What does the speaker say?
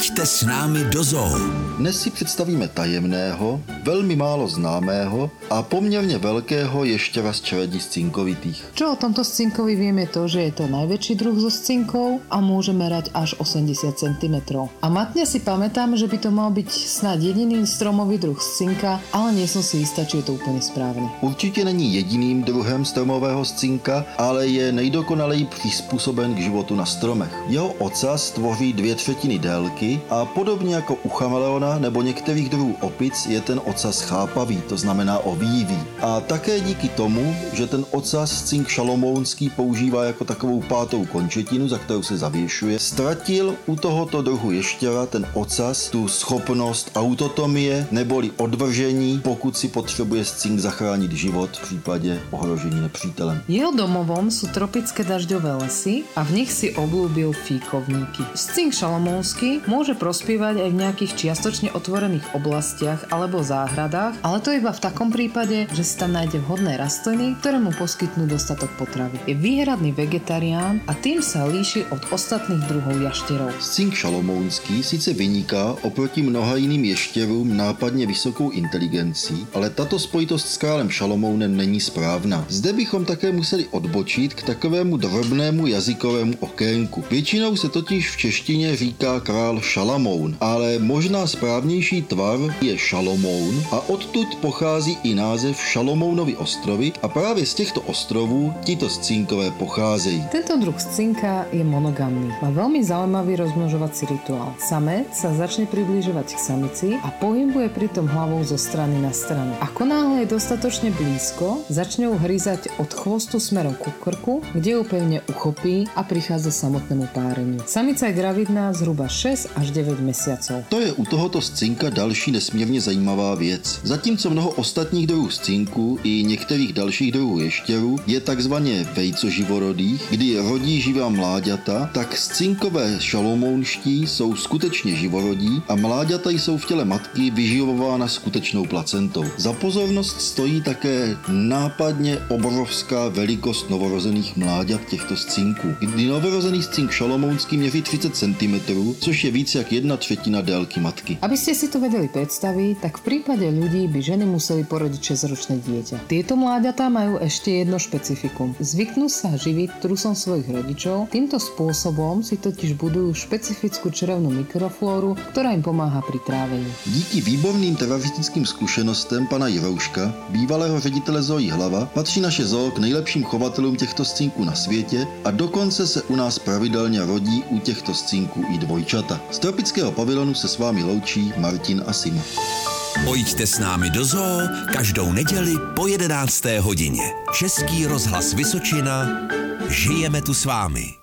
Pojďte s námi do zoo. Dnes si představíme tajemného, velmi málo známého a poměrně velkého ještěra z čeledí scinkovitých. Čo o tomto scinkovi vieme to, že je to najväčší druh zo scinkov a môže merať až 80 cm. A matne si pamätám, že by to mal byť snad jediný stromový druh scinka, ale nie som si istá, či je to úplne správne. Určitě není jediným druhem stromového scinka, ale je nejdokonaleji přizpůsoben k životu na stromech. Jeho ocas tvoří dvě třetiny délky a podobně jako u chameleona nebo některých druhů opic je ten ocas chápavý, to znamená ovývý. A také díky tomu, že ten ocas cink šalomounský používá jako takovou pátou končetinu, za kterou se zavěšuje, ztratil u tohoto druhu ještěra ten ocas tu schopnost autotomie neboli odvržení, pokud si potřebuje cink zachránit život v případě ohrožení nepřítelem. Jeho domovom sú tropické dažďové lesy a v nich si oblúbil fíkovníky. Scink šalomónsky môže prospievať aj v nejakých čiastočne otvorených oblastiach alebo záhradách, ale to iba v takom prípade, že si tam nájde vhodné rastliny, ktoré mu poskytnú dostatok potravy. Je výhradný vegetarián a tým sa líši od ostatných druhov jašterov. Scink šalomounský sice vyniká oproti mnoha jiným ještěrům nápadně vysokou inteligencí, ale tato spojitost s králem Šalomounem není správná. Zde bychom také museli odbočit k takovému drobnému jazykovému okénku. Většinou se totiž v češtině říká král Šalamoun, ale možná správnější tvar je Šalomoun a odtud pochází i název Šalomounovy ostrovy a právě z těchto ostrovů tito scinkové pocházejí. Tento druh scinka je monogamný. Má veľmi zaujímavý rozmnožovací rituál. Samec sa začne približovať k samici a pohybuje pritom hlavou zo strany na stranu. Ako náhle je dostatočne blízko, začne ju hryzať od chvostu smerom ku krku, kde ju pevne uchopí a prichádza samotnému páreniu. Samica je gravidná zhruba 6 až 9 mesiacov. To je u tohoto scinka další nesmírně zajímavá věc. Zatímco mnoho ostatních druhů scinků i některých dalších druhů ještěrů je takzvaně vejcoživorodých, kdy rodí živá mláďata, tak scinkové šalomounští jsou skutečně živorodí a mláďata jsou v těle matky vyživována skutečnou placentou. Za pozornost stojí také nápadně obrovská velikost novorozených mláďat těchto scinků, kdy novorozený scink šalomounský měří 30 cm, což je víc jak jedna třetina délky matky. Aby ste si to vedeli predstaviť, tak v prípade ľudí by ženy museli porodiť 6-ročné dieťa. Tieto mláďatá majú ešte jedno špecifikum. Zvyknú sa živiť trusom svojich rodičov, týmto spôsobom si totiž budujú špecifickú črevnú mikroflóru, ktorá im pomáha pri trávení. Díky výborným terapeutickým zkušenostem pana Jirouška, bývalého ředitele Zojí Hlava, patří naše zoo k nejlepším chovatelům těchto scinků na světě a dokonce se u nás pravidelně rodí u těchto scinků i dvojčata. Z tropického pavilonu se s vámi loučí Martin a Sima. Pojďte s námi do zoo každou neděli po 11. hodině. Český rozhlas Vysočina. Žijeme tu s vámi.